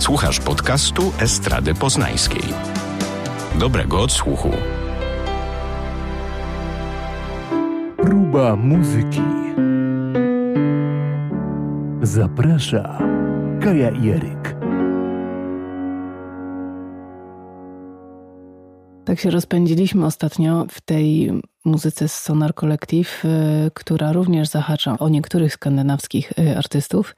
Słuchasz podcastu Estrady Poznańskiej. Dobrego odsłuchu. Próba muzyki. Zaprasza Kaja Jeryk. Tak się rozpędziliśmy ostatnio w tej muzyce z Sonar Collective, y, która również zahacza o niektórych skandynawskich y, artystów,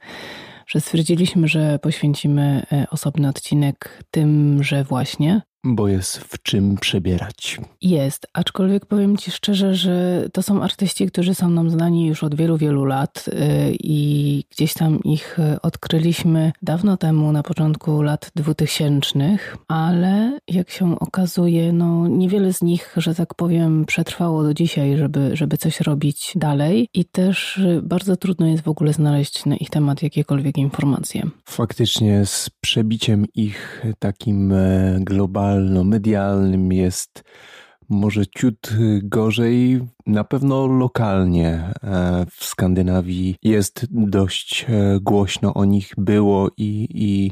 że stwierdziliśmy, że poświęcimy y, osobny odcinek tymże właśnie. Bo jest w czym przebierać. Jest, aczkolwiek powiem Ci szczerze, że to są artyści, którzy są nam znani już od wielu, wielu lat y, i gdzieś tam ich odkryliśmy dawno temu, na początku lat dwutysięcznych, ale jak się okazuje, no niewiele z nich, że tak powiem, przetrwało do dzisiaj, żeby, żeby coś robić dalej i też bardzo trudno jest w ogóle znaleźć na ich temat jakiekolwiek informacje. Faktycznie z przebiciem ich takim e, globalnym medialnym jest może ciut gorzej. Na pewno lokalnie e, w Skandynawii jest dość e, głośno o nich było i, i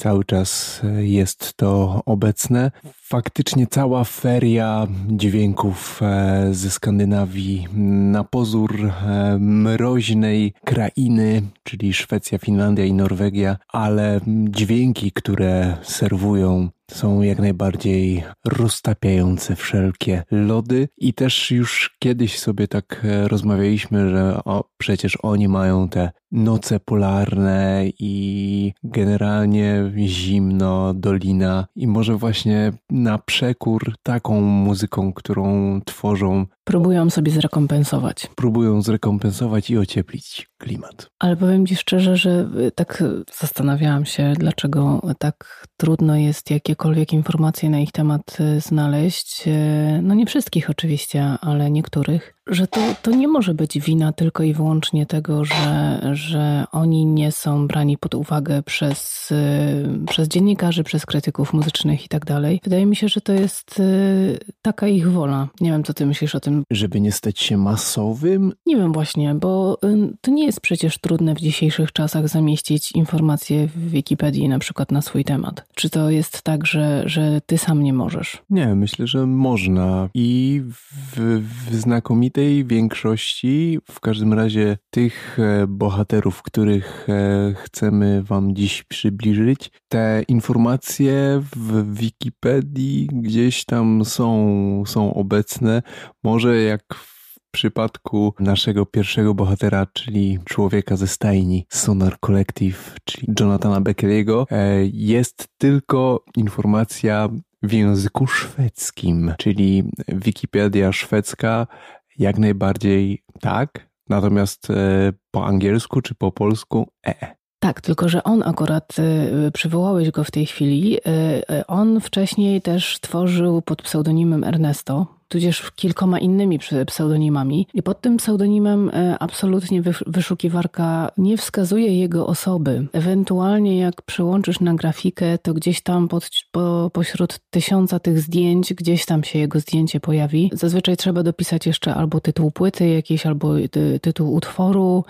cały czas jest to obecne. Faktycznie cała feria dźwięków e, ze Skandynawii na pozór mroźnej krainy, czyli Szwecja, Finlandia i Norwegia, ale dźwięki, które serwują są jak najbardziej roztapiające wszelkie lody i też już kiedyś sobie tak e, rozmawialiśmy, że o, przecież oni mają te noce polarne i generalnie zimno, dolina i może właśnie na przekór taką muzyką, którą tworzą. Próbują sobie zrekompensować. Próbują zrekompensować i ocieplić klimat. Ale powiem Ci szczerze, że y, tak zastanawiałam się, dlaczego tak trudno jest jakiekolwiek informacje na ich temat y, znaleźć. Y, no nie wszystkich oczywiście, ale niektórych że to, to nie może być wina tylko i wyłącznie tego, że, że oni nie są brani pod uwagę przez, y, przez dziennikarzy, przez krytyków muzycznych i tak dalej. Wydaje mi się, że to jest y, taka ich wola. Nie wiem, co ty myślisz o tym. Żeby nie stać się masowym? Nie wiem właśnie, bo y, to nie jest przecież trudne w dzisiejszych czasach zamieścić informacje w Wikipedii na przykład na swój temat. Czy to jest tak, że, że ty sam nie możesz? Nie, myślę, że można i w, w znakomitej tej większości, w każdym razie tych e, bohaterów, których e, chcemy Wam dziś przybliżyć, te informacje w Wikipedii gdzieś tam są, są obecne. Może jak w przypadku naszego pierwszego bohatera, czyli człowieka ze stajni Sonar Collective, czyli Jonathana Beckeriego, e, jest tylko informacja w języku szwedzkim, czyli Wikipedia szwedzka jak najbardziej tak, natomiast e, po angielsku czy po polsku e. Tak, tylko że on akurat, e, przywołałeś go w tej chwili, e, on wcześniej też tworzył pod pseudonimem Ernesto, tudzież kilkoma innymi pseudonimami. I pod tym pseudonimem e, absolutnie wyszukiwarka nie wskazuje jego osoby. Ewentualnie jak przełączysz na grafikę, to gdzieś tam pod, po, pośród tysiąca tych zdjęć, gdzieś tam się jego zdjęcie pojawi. Zazwyczaj trzeba dopisać jeszcze albo tytuł płyty jakiejś, albo ty, tytuł utworu.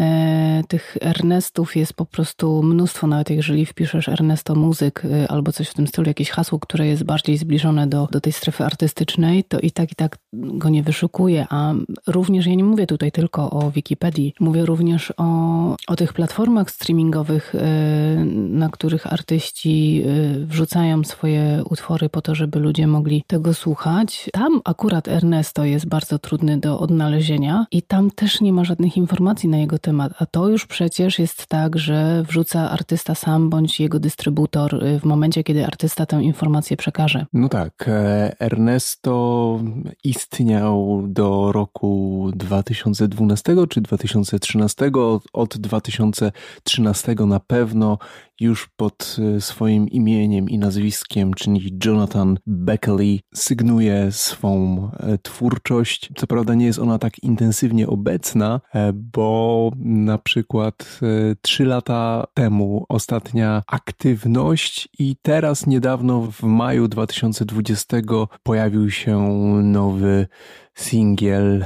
E, tych Ernestów jest po prostu mnóstwo, nawet jeżeli wpiszesz Ernesto Muzyk e, albo coś w tym stylu, jakieś hasło, które jest bardziej zbliżone do, do tej strefy artystycznej, to i tak i tak go nie wyszukuję. A również ja nie mówię tutaj tylko o Wikipedii, mówię również o, o tych platformach streamingowych, e, na których artyści wrzucają swoje utwory po to, żeby ludzie mogli tego słuchać. Tam akurat Ernesto jest bardzo trudny do odnalezienia i tam też nie ma żadnych informacji na jego temat temat. A to już przecież jest tak, że wrzuca artysta sam bądź jego dystrybutor y, w momencie, kiedy artysta tę informację przekaże. No tak. E, Ernesto istniał do roku 2012 czy 2013. Od 2013 na pewno już pod e, swoim imieniem i nazwiskiem, czyli Jonathan Beckley, sygnuje swą e, twórczość. Co prawda nie jest ona tak intensywnie obecna, e, bo na przykład trzy lata temu ostatnia aktywność i teraz niedawno w maju 2020 pojawił się nowy singiel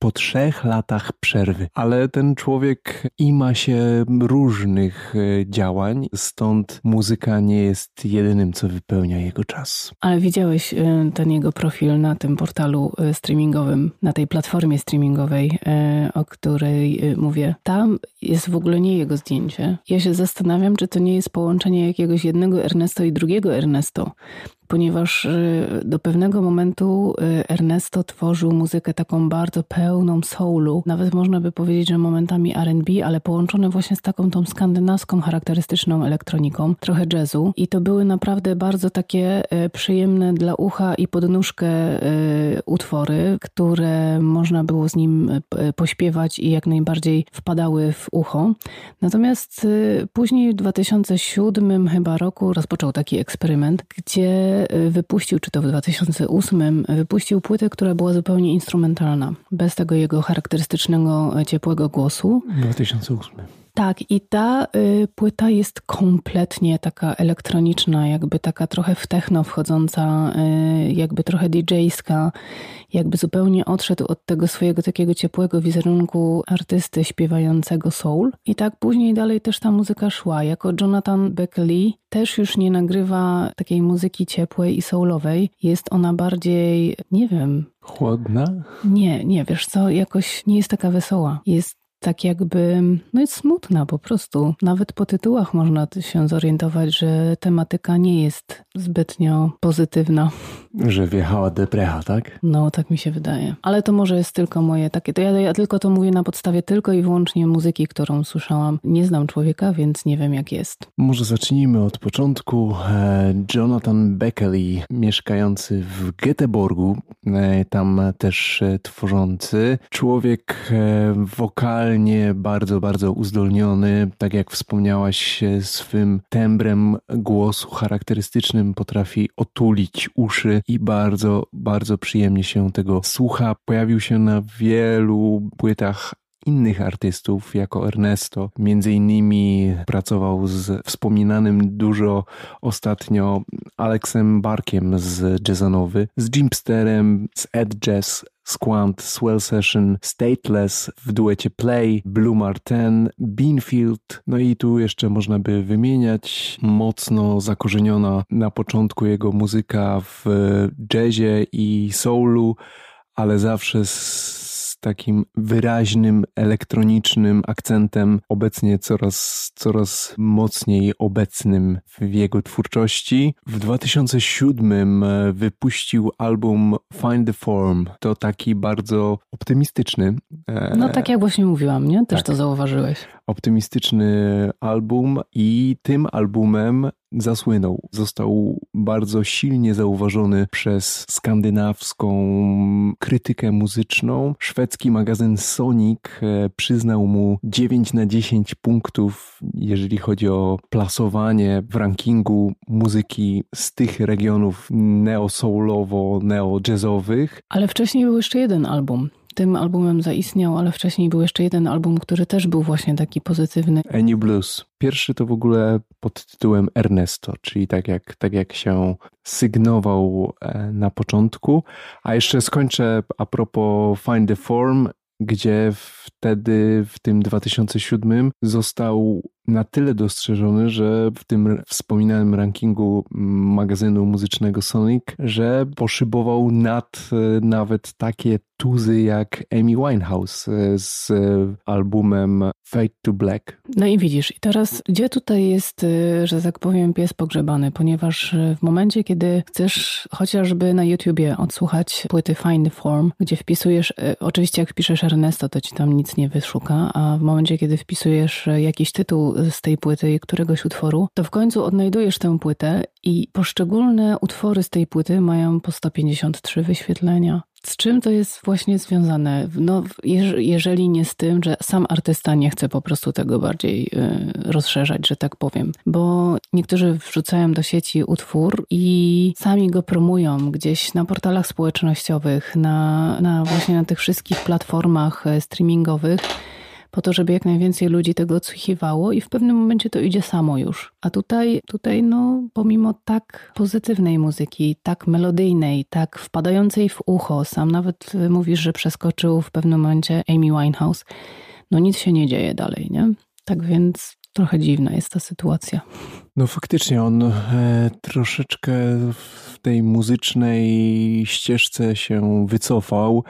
po trzech latach przerwy. Ale ten człowiek ima się różnych e, działań, stąd muzyka nie jest jedynym, co wypełnia jego czas. Ale widziałeś e, ten jego profil na tym portalu e, streamingowym, na tej platformie streamingowej, o której mówię. Tam jest w ogóle nie jego zdjęcie. Ja się zastanawiam, czy to nie jest połączenie jakiegoś jednego Ernesto i drugiego Ernesto ponieważ y, do pewnego momentu y, Ernesto tworzył muzykę taką bardzo pełną soulu, nawet można by powiedzieć, że momentami R&B, ale połączone właśnie z taką tą skandynawską charakterystyczną elektroniką, trochę jazzu i to były naprawdę bardzo takie y, przyjemne dla ucha i podnóżkę utwory, które można było z nim pośpiewać i jak najbardziej wpadały w ucho. Natomiast później w 2007 chyba roku rozpoczął taki eksperyment, gdzie wypuścił, czy to w 2008, wypuścił płytę, która była zupełnie instrumentalna, bez tego jego charakterystycznego, ciepłego głosu. 2008. Tak, i ta y, płyta jest kompletnie taka elektroniczna, jakby taka trochę w techno wchodząca, y, jakby trochę DJ-ska, jakby zupełnie odszedł od tego swojego takiego ciepłego wizerunku artysty śpiewającego soul. I tak później dalej też ta muzyka szła. Jako Jonathan Beckley też już nie nagrywa takiej muzyki ciepłej i soulowej. Jest ona bardziej, nie wiem, Chłodna? Nie, nie, wiesz co, jakoś nie jest taka wesoła. Jest tak jakby, no jest smutna po prostu. Nawet po tytułach można się zorientować, że tematyka nie jest zbytnio pozytywna. Że wjechała deprecha, tak? No, tak mi się wydaje. Ale to może jest tylko moje takie, to ja, ja tylko to mówię na podstawie tylko i wyłącznie muzyki, którą słyszałam. Nie znam człowieka, więc nie wiem jak jest. Może zacznijmy od początku. E, Jonathan Beckley, mieszkający w Göteborgu, e, tam też e, tworzący. Człowiek wokalny, wokalnie bardzo, bardzo uzdolniony. Tak jak wspomniałaś, swym tembrem głosu charakterystycznym potrafi otulić uszy i bardzo, bardzo przyjemnie się tego słucha. Pojawił się na wielu płytach innych artystów jako Ernesto. Między innymi pracował z wspominanym dużo ostatnio Alexem Barkiem z Jazzanowy, z Jimpsterem, z Ed Jazz, Squant, Swell Session, Stateless w duecie Play, Blue Martin, Beanfield, no i tu jeszcze można by wymieniać mocno zakorzeniona na początku jego muzyka w jazzie i soulu, ale zawsze z takim wyraźnym, elektronicznym akcentem, obecnie coraz, coraz mocniej obecnym w jego twórczości. W 2007 e, wypuścił album Find the Form. To taki bardzo optymistyczny. E, no tak jak właśnie mówiłam, nie? Też tak. to zauważyłeś. Optymistyczny album i tym albumem zasłynął. Został bardzo silnie zauważony przez skandynawską krytykę muzyczną. Szwedzki magazyn Sonic e, przyznał mu 9 na 10 punktów, jeżeli chodzi o plasowanie w rankingu muzyki z tych regionów neo-soulowo, neo-jazzowych. Ale wcześniej był jeszcze jeden album tym albumem zaistniał, ale wcześniej był jeszcze jeden album, który też był właśnie taki pozytywny. A New Blues. Pierwszy to w ogóle pod tytułem Ernesto, czyli tak jak, tak jak się sygnował e, na początku. A jeszcze skończę a propos Find the Form, gdzie wtedy w tym 2007 został na tyle dostrzeżony, że w tym wspominanym rankingu magazynu muzycznego Sonic, że poszybował nad e, nawet takie tuzy jak Amy Winehouse e, z albumem Fade to Black. No i widzisz, i teraz gdzie tutaj jest, e, że tak powiem, pies pogrzebany? Ponieważ w momencie, kiedy chcesz chociażby na YouTubie odsłuchać płyty Find Form, gdzie wpisujesz, oczywiście jak wpiszesz Ernesto, to ci tam nic nie wyszuka, a w momencie, kiedy wpisujesz jakiś tytuł z tej płyty i któregoś utworu, to w końcu odnajdujesz tę płytę i poszczególne utwory z tej płyty mają po 153 wyświetlenia. Z czym to jest właśnie związane? No, jeżeli nie z tym, że sam artysta nie chce po prostu tego bardziej y, rozszerzać, że tak powiem. Bo niektórzy wrzucają do sieci utwór i sami go promują gdzieś na portalach społecznościowych, na, na właśnie na tych wszystkich platformach e, streamingowych po to, żeby jak najwięcej ludzi tego odsłuchiwało i w pewnym momencie to idzie samo już. A tutaj, tutaj no, pomimo tak pozytywnej muzyki, tak melodyjnej, tak wpadającej w ucho, sam nawet mówisz, że przeskoczył w pewnym momencie Amy Winehouse, no nic się nie dzieje dalej, nie? Tak więc trochę dziwna jest ta sytuacja. No faktycznie on e, troszeczkę w tej muzycznej ścieżce się wycofał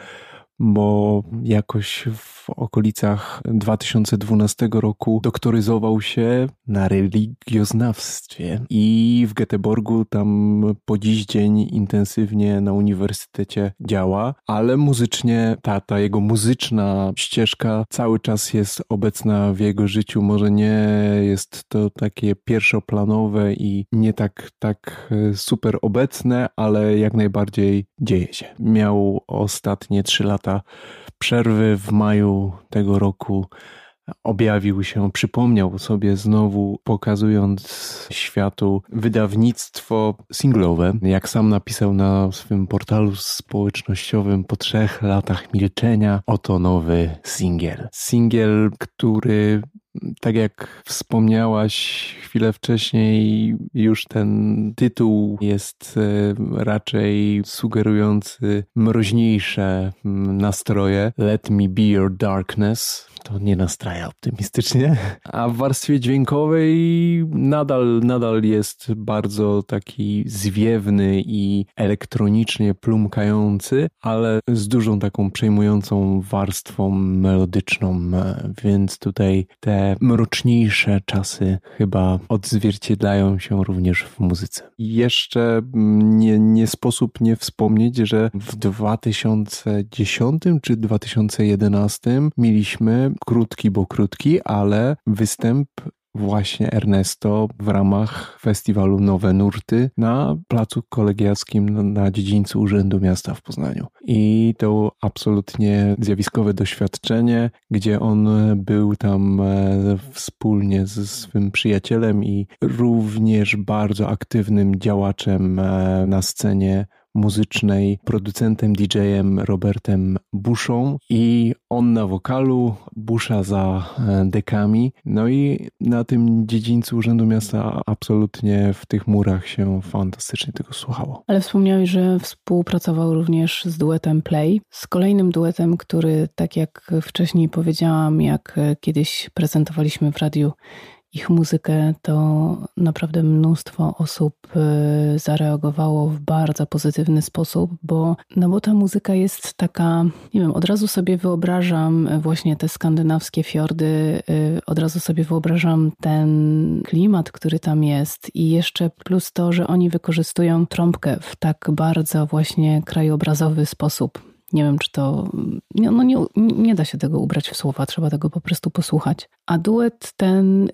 bo jakoś w okolicach 2012 roku doktoryzował się na religioznawstwie i w Göteborgu tam po dziś dzień intensywnie na uniwersytecie działa, ale muzycznie ta, ta jego muzyczna ścieżka cały czas jest obecna w jego życiu. Może nie jest to takie pierwszoplanowe i nie tak, tak super obecne, ale jak najbardziej dzieje się. Miał ostatnie trzy lata przerwy w maju tego roku objawił się, przypomniał sobie znowu, pokazując światu wydawnictwo singlowe. Jak sam napisał na swym portalu społecznościowym, po trzech latach milczenia, oto nowy singiel. Singiel, który tak jak wspomniałaś chwilę wcześniej, już ten tytuł jest e, raczej sugerujący mroźniejsze nastroje. Let me be your darkness. To nie nastraja optymistycznie. A w warstwie dźwiękowej nadal, nadal jest bardzo taki zwiewny i elektronicznie plumkający, ale z dużą taką przejmującą warstwą melodyczną, e, więc tutaj te mroczniejsze czasy chyba odzwierciedlają się również w muzyce. Jeszcze nie, nie sposób nie wspomnieć, że w 2010 czy 2011 mieliśmy krótki, bo krótki, ale występ właśnie Ernesto w ramach festiwalu Nowe Nurty na Placu Kolegiackim na dziedzińcu Urzędu Miasta w Poznaniu. I to absolutnie zjawiskowe doświadczenie, gdzie on był tam e, wspólnie ze swym przyjacielem i również bardzo aktywnym działaczem e, na scenie muzycznej, producentem, DJ-em Robertem Buszą i on na wokalu, Busza za e, dekami. No i na tym dziedzińcu Urzędu Miasta absolutnie w tych murach się fantastycznie tego słuchało. Ale wspomniałeś, że współpracował również z duetem Play, z kolejnym duetem, który tak jak wcześniej powiedziałam, jak kiedyś prezentowaliśmy w radiu ich muzykę, to naprawdę mnóstwo osób y, zareagowało w bardzo pozytywny sposób, bo, no bo ta muzyka jest taka, nie wiem, od razu sobie wyobrażam właśnie te skandynawskie fiordy, y, od razu sobie wyobrażam ten klimat, który tam jest i jeszcze plus to, że oni wykorzystują trąbkę w tak bardzo właśnie krajobrazowy sposób. Nie wiem, czy to. No nie, nie da się tego ubrać w słowa, trzeba tego po prostu posłuchać. A duet ten y,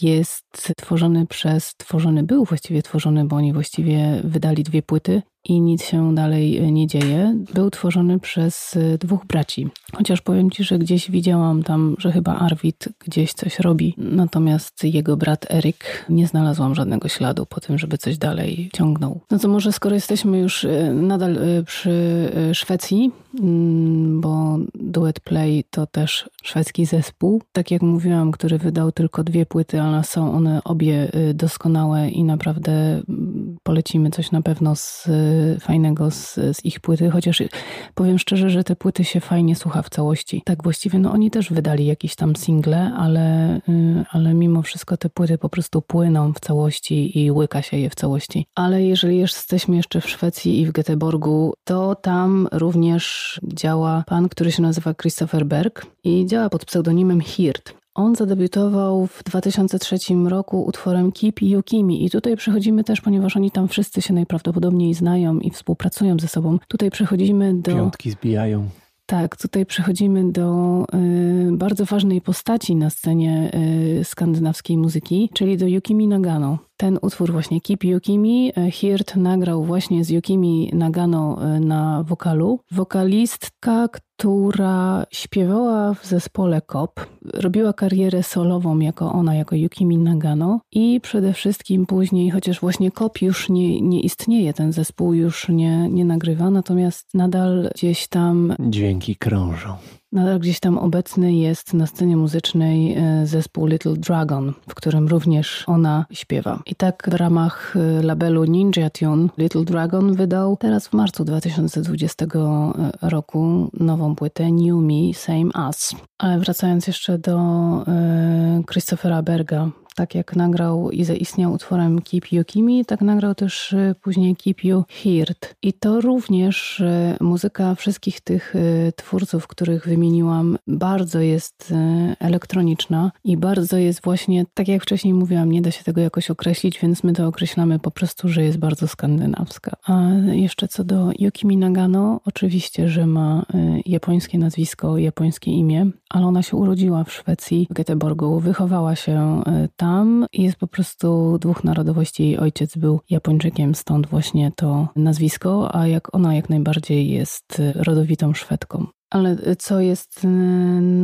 jest tworzony przez. Tworzony był właściwie tworzony, bo oni właściwie wydali dwie płyty i nic się dalej nie dzieje. Był tworzony przez y, dwóch braci. Chociaż powiem ci, że gdzieś widziałam tam, że chyba Arvid gdzieś coś robi, natomiast jego brat Erik nie znalazłam żadnego śladu po tym, żeby coś dalej ciągnął. No to może skoro jesteśmy już y, nadal przy Szwecji, bo Duet Play to też szwedzki zespół, tak jak mówiłam, który wydał tylko dwie płyty, ale są one obie doskonałe i naprawdę mm, polecimy coś na pewno z fajnego z, z ich płyty, chociaż powiem szczerze, że te płyty się fajnie słucha w całości. Tak właściwie, no oni też wydali jakieś tam single, ale, y, ale mimo wszystko te płyty po prostu płyną w całości i łyka się je w całości. Ale jeżeli jesteśmy jeszcze w Szwecji i w Göteborgu, to tam również działa pan, który się nazywa Christopher Berg i działa pod pseudonimem Hirt. On zadebiutował w 2003 roku utworem Keep Yukimi i tutaj przechodzimy też, ponieważ oni tam wszyscy się najprawdopodobniej znają i współpracują ze sobą. Tutaj przechodzimy do... Piątki zbijają. Tak, tutaj przechodzimy do y, bardzo ważnej postaci na scenie y, skandynawskiej muzyki, czyli do Yukimi Nagano. Ten utwór właśnie Keep Yukimi y, Hirt nagrał właśnie z Yukimi Nagano y, na wokalu. Wokalistka, która śpiewała w zespole KOP, robiła karierę solową jako ona, jako Yukimi Nagano i przede wszystkim później, chociaż właśnie KOP już nie, nie istnieje, ten zespół już nie, nie nagrywa, natomiast nadal gdzieś tam... Dźwięki krążą. Nadal gdzieś tam obecny jest na scenie muzycznej e, zespół Little Dragon, w którym również ona śpiewa. I tak w ramach e, labelu Ninja Tune Little Dragon wydał teraz w marcu 2020 e, roku nową płytę New Me, Same Us. Ale wracając jeszcze do Christophera Berga, tak jak nagrał i zaistniał utworem Keep You Kimi, tak nagrał też y, później Keep You Heard. I to również y, muzyka wszystkich tych y, twórców, których wymieniłam, bardzo jest elektroniczna i bardzo jest właśnie, tak jak wcześniej mówiłam, nie da się tego jakoś określić, więc my to określamy po prostu, że jest bardzo skandynawska. A jeszcze co do Yukimi Nagano, oczywiście, że ma japońskie nazwisko, japońskie imię, ale ona się urodziła w Szwecji, w Göteborgu, wychowała się tam tam jest po prostu dwóch narodowości. Jej ojciec był Japończykiem, stąd właśnie to nazwisko, a jak ona jak najbardziej jest rodowitą Szwedką. Ale co jest y,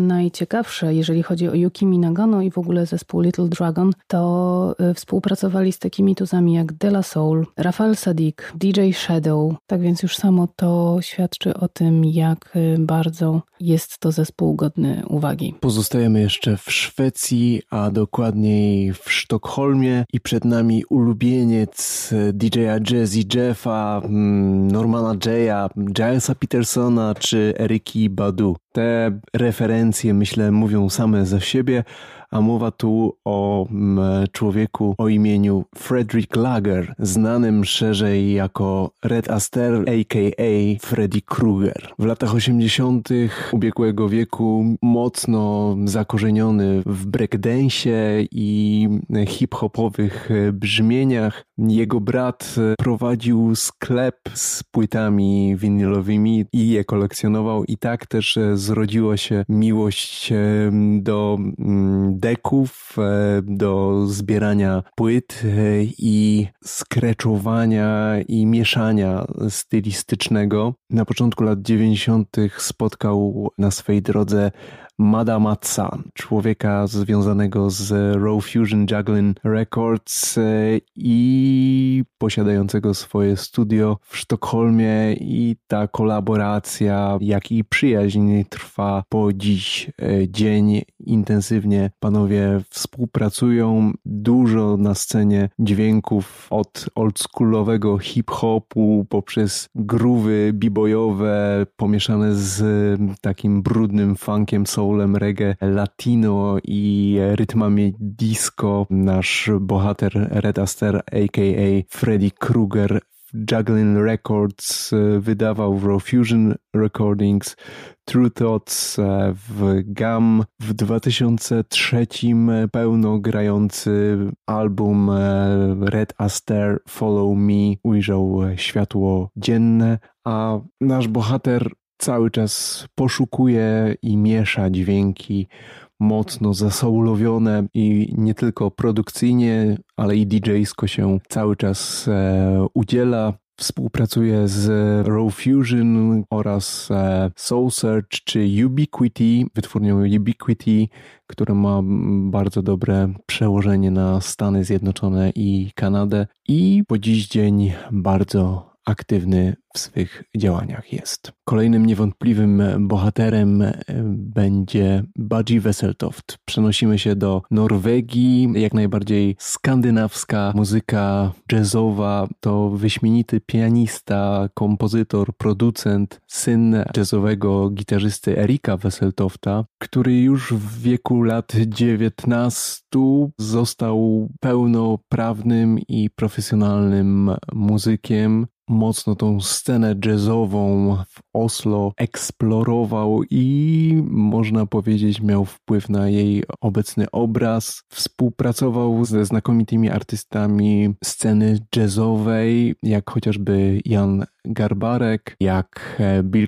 najciekawsze, jeżeli chodzi o Yukimi Nagano i w ogóle zespół Little Dragon, to y, współpracowali z takimi tuzami jak De La Soul, Rafael Sadik, DJ Shadow. Tak więc już samo to świadczy o tym, jak bardzo jest to zespół godny uwagi. Pozostajemy jeszcze w Szwecji, a dokładniej w Sztokholmie i przed nami ulubieniec DJ-a Jazzy Jeffa, mm, Normana Jaya, Gilesa Petersona czy Eriki Ки-Баду. Te referencje, myślę, mówią same za siebie, a mowa tu o mm, człowieku o imieniu Frederick Lager, znanym szerzej jako Red Aster, aka Freddy Krueger. W latach 80. ubiegłego wieku mocno zakorzeniony w breakdance i hip-hopowych brzmieniach. Jego brat prowadził sklep z płytami winylowymi i je kolekcjonował i tak też zrodziła się miłość do mm, deków, e, do zbierania płyt e, i skreczowania i mieszania stylistycznego. Na początku lat 90. spotkał na swej drodze Madamatsa, człowieka związanego z Raw Fusion Juggling Records e, i posiadającego swoje studio w Sztokholmie i ta kolaboracja, jak i przyjaźń trwa po dziś e, dzień. Intensywnie panowie współpracują, dużo na scenie dźwięków od oldschoolowego hip-hopu poprzez groowy bibojowe pomieszane z takim brudnym funkiem soul soulem, reggae, latino i rytmami disco. Nasz bohater Red Aster, a.k.a. Freddy Krueger Juggling Records wydawał w Raw Fusion Recordings True Thoughts w GAM w 2003 pełno grający album Red Aster Follow Me ujrzał światło dzienne, a nasz bohater cały czas poszukuje i miesza dźwięki mocno zasoulowione i nie tylko produkcyjnie, ale i DJ-sko się cały czas e, udziela. Współpracuje z Raw Fusion oraz e, Soul Search czy Ubiquity, wytwórnią Ubiquity, która ma bardzo dobre przełożenie na Stany Zjednoczone i Kanadę i po dziś dzień bardzo aktywny w swych działaniach jest. Kolejnym niewątpliwym bohaterem e, będzie Budgie Wesseltoft. Przenosimy się do Norwegii, jak najbardziej skandynawska muzyka jazzowa. To wyśmienity pianista, kompozytor, producent, syn jazzowego gitarzysty Erika Wesseltofta, który już w wieku lat 19 został pełnoprawnym i profesjonalnym muzykiem mocno tą scenę jazzową w Oslo eksplorował i można powiedzieć miał wpływ na jej obecny obraz. Współpracował ze znakomitymi artystami sceny jazzowej, jak chociażby Jan Garbarek, jak e, Bill.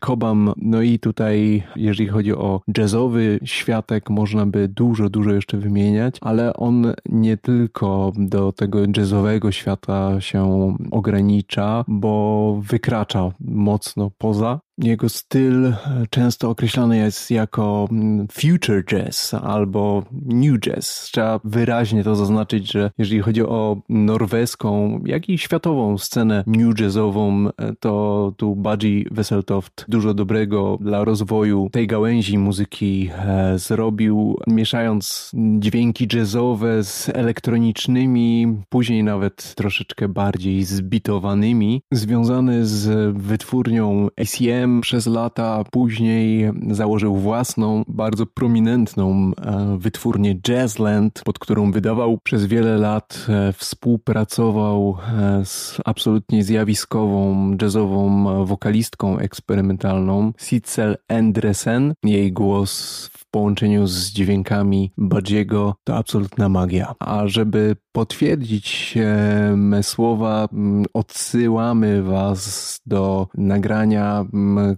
No i tutaj, jeżeli chodzi o jazzowy światek, można by dużo, dużo jeszcze wymieniać, ale on nie tylko do tego jazzowego świata się ogranicza, bo wykracza mocno poza Jego styl często określany jest jako mm, future jazz albo new jazz. Trzeba wyraźnie to zaznaczyć, że jeżeli chodzi o norweską, jak i światową scenę new jazzową, to tu Budgie Wesseltoft dużo dobrego dla rozwoju tej gałęzi muzyki e, zrobił, mieszając dźwięki jazzowe z elektronicznymi, później nawet troszeczkę bardziej zbitowanymi, związany z wytwórnią ACM przez lata, później założył własną, bardzo prominentną e, wytwórnię Jazzland, pod którą wydawał przez wiele lat, e, współpracował z absolutnie zjawiskową jazzową wokalistką eksperymentalną Sitzel Endresen. Jej głos w połączeniu z dźwiękami Badziego to absolutna magia. A żeby potwierdzić me słowa, odsyłamy Was do nagrania,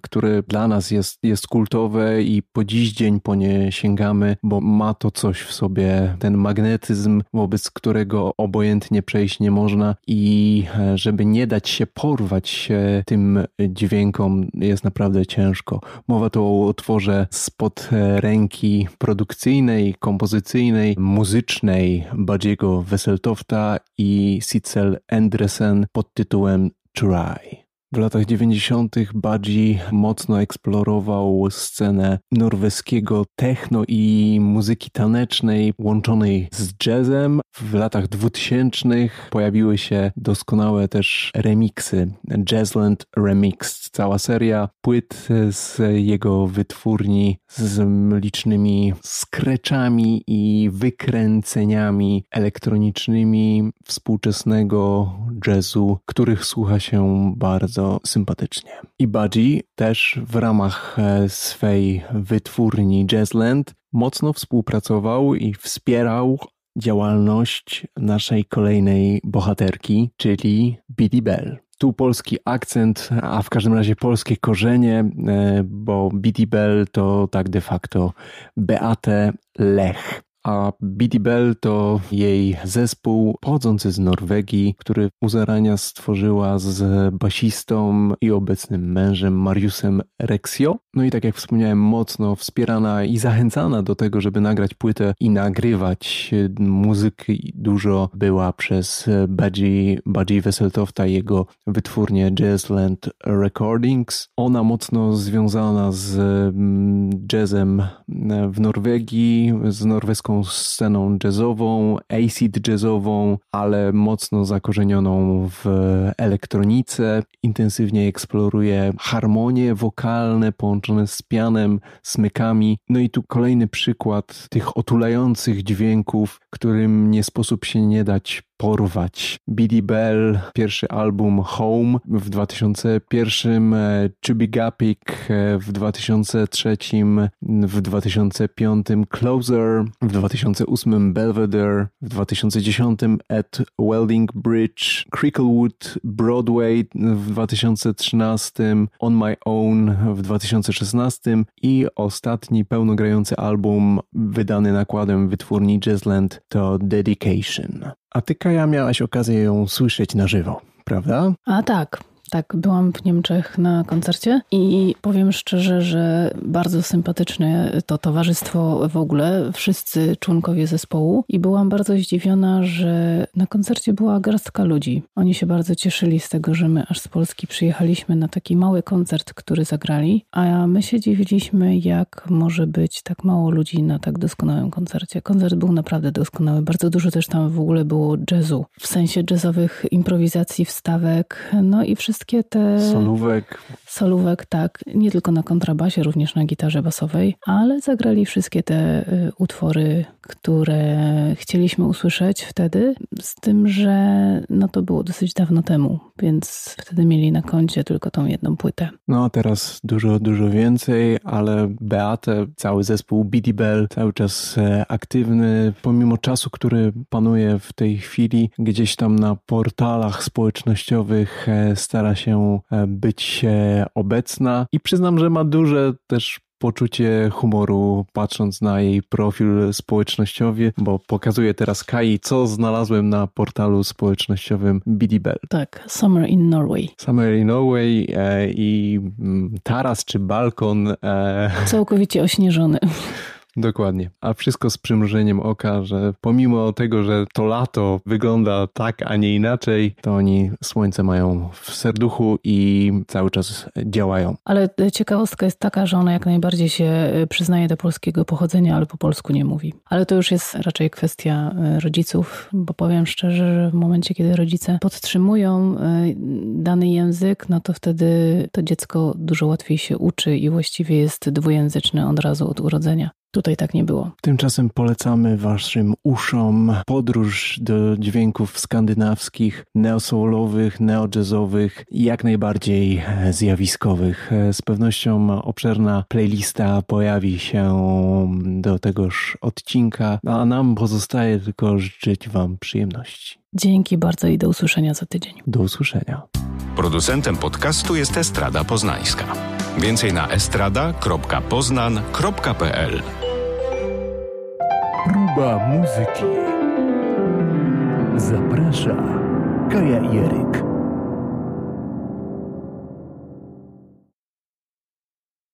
które dla nas jest, jest kultowe i po dziś dzień po nie sięgamy, bo ma to coś w sobie, ten magnetyzm, wobec którego obojętnie przejść nie można i e, żeby nie dać się porwać tym dźwiękom jest naprawdę ciężko. Mowa tu o utworze spod ręki produkcyjnej, kompozycyjnej, muzycznej Badziego Weselskiego Wesseltofta i Sitzel Endresen pod tytułem Try. W latach 90. Budgie mocno eksplorował scenę norweskiego techno i muzyki tanecznej łączonej z jazzem. W latach 2000 pojawiły się doskonałe też remiksy, Jazzland Remix, cała seria płyt z jego wytwórni z licznymi skreczami i wykręceniami elektronicznymi współczesnego jazzu, których słucha się bardzo bardzo sympatycznie. I Budgie też w ramach e, swej wytwórni Jazzland mocno współpracował i wspierał działalność naszej kolejnej bohaterki, czyli Biddy Bell. Tu polski akcent, a w każdym razie polskie korzenie, e, bo Biddy Bell to tak de facto Beate Lech a Biddy Bell to jej zespół pochodzący z Norwegii, który u zarania stworzyła z basistą i obecnym mężem Mariusem Rexio. No i tak jak wspomniałem, mocno wspierana i zachęcana do tego, żeby nagrać płytę i nagrywać muzyki dużo była przez Budgie, Wesseltofta i jego wytwórnię Jazzland Recordings. Ona mocno związana z mm, jazzem w Norwegii, z norweską sceną jazzową, acid jazzową, ale mocno zakorzenioną w elektronice. Intensywnie eksploruje harmonie wokalne połączone z pianem, smykami. No i tu kolejny przykład tych otulających dźwięków, którym nie sposób się nie dać porwać. Billy Bell, pierwszy album Home w 2001, Chubby Gapik w 2003, w 2005 Closer, w 2008 Belvedere, w 2010 at Welding Bridge, Cricklewood, Broadway w 2013, On My Own w 2016 i ostatni pełnogrający album wydany nakładem wytwórni Jazzland to Dedication. A ty, Kaja, miałaś okazję ją słyszeć na żywo, prawda? A tak. Tak, byłam w Niemczech na koncercie i powiem szczerze, że bardzo sympatyczne to towarzystwo w ogóle, wszyscy członkowie zespołu i byłam bardzo zdziwiona, że na koncercie była garstka ludzi. Oni się bardzo cieszyli z tego, że my aż z Polski przyjechaliśmy na taki mały koncert, który zagrali, a my się dziwiliśmy, jak może być tak mało ludzi na tak doskonałym koncercie. Koncert był naprawdę doskonały, bardzo dużo też tam w ogóle było jazzu, w sensie jazzowych improwizacji, wstawek, no i wszystko wszystkie te. Solówek. Solówek, tak. Nie tylko na kontrabasie, również na gitarze basowej, ale zagrali wszystkie te y, utwory, które chcieliśmy usłyszeć wtedy, z tym, że no to było dosyć dawno temu, więc wtedy mieli na koncie tylko tą jedną płytę. No a teraz dużo, dużo więcej, ale Beate, cały zespół BD Bell, cały czas e, aktywny, pomimo czasu, który panuje w tej chwili, gdzieś tam na portalach społecznościowych e, stara stara się e, być obecna i przyznam, że ma duże też poczucie humoru, patrząc na jej profil społecznościowy, bo pokazuję teraz Kai, co znalazłem na portalu społecznościowym Bidibel. Tak, Summer in Norway. Summer in Norway e, i mm, taras czy balkon. E, Całkowicie ośnieżony. Dokładnie. A wszystko z przymrużeniem oka, że pomimo tego, że to lato wygląda tak, a nie inaczej, to oni słońce mają w serduchu i cały czas działają. Ale ciekawostka jest taka, że ona jak najbardziej się e, przyznaje do polskiego pochodzenia, ale po polsku nie mówi. Ale to już jest raczej kwestia e, rodziców, bo powiem szczerze, że w momencie, kiedy rodzice podtrzymują e, dany język, no to wtedy to dziecko dużo łatwiej się uczy i właściwie jest dwujęzyczne od razu od urodzenia. Tutaj tak nie było. Tymczasem polecamy waszym uszom podróż do dźwięków skandynawskich, neosoulowych, neojazzowych i jak najbardziej zjawiskowych. Z pewnością obszerna playlista pojawi się do tegoż odcinka, a nam pozostaje tylko życzyć wam przyjemności. Dzięki bardzo i do usłyszenia za tydzień. Do usłyszenia. Producentem podcastu jest Estrada Poznańska. Więcej na estrada.poznan.pl Próba muzyki. Zaprasza Kaja Jeryk.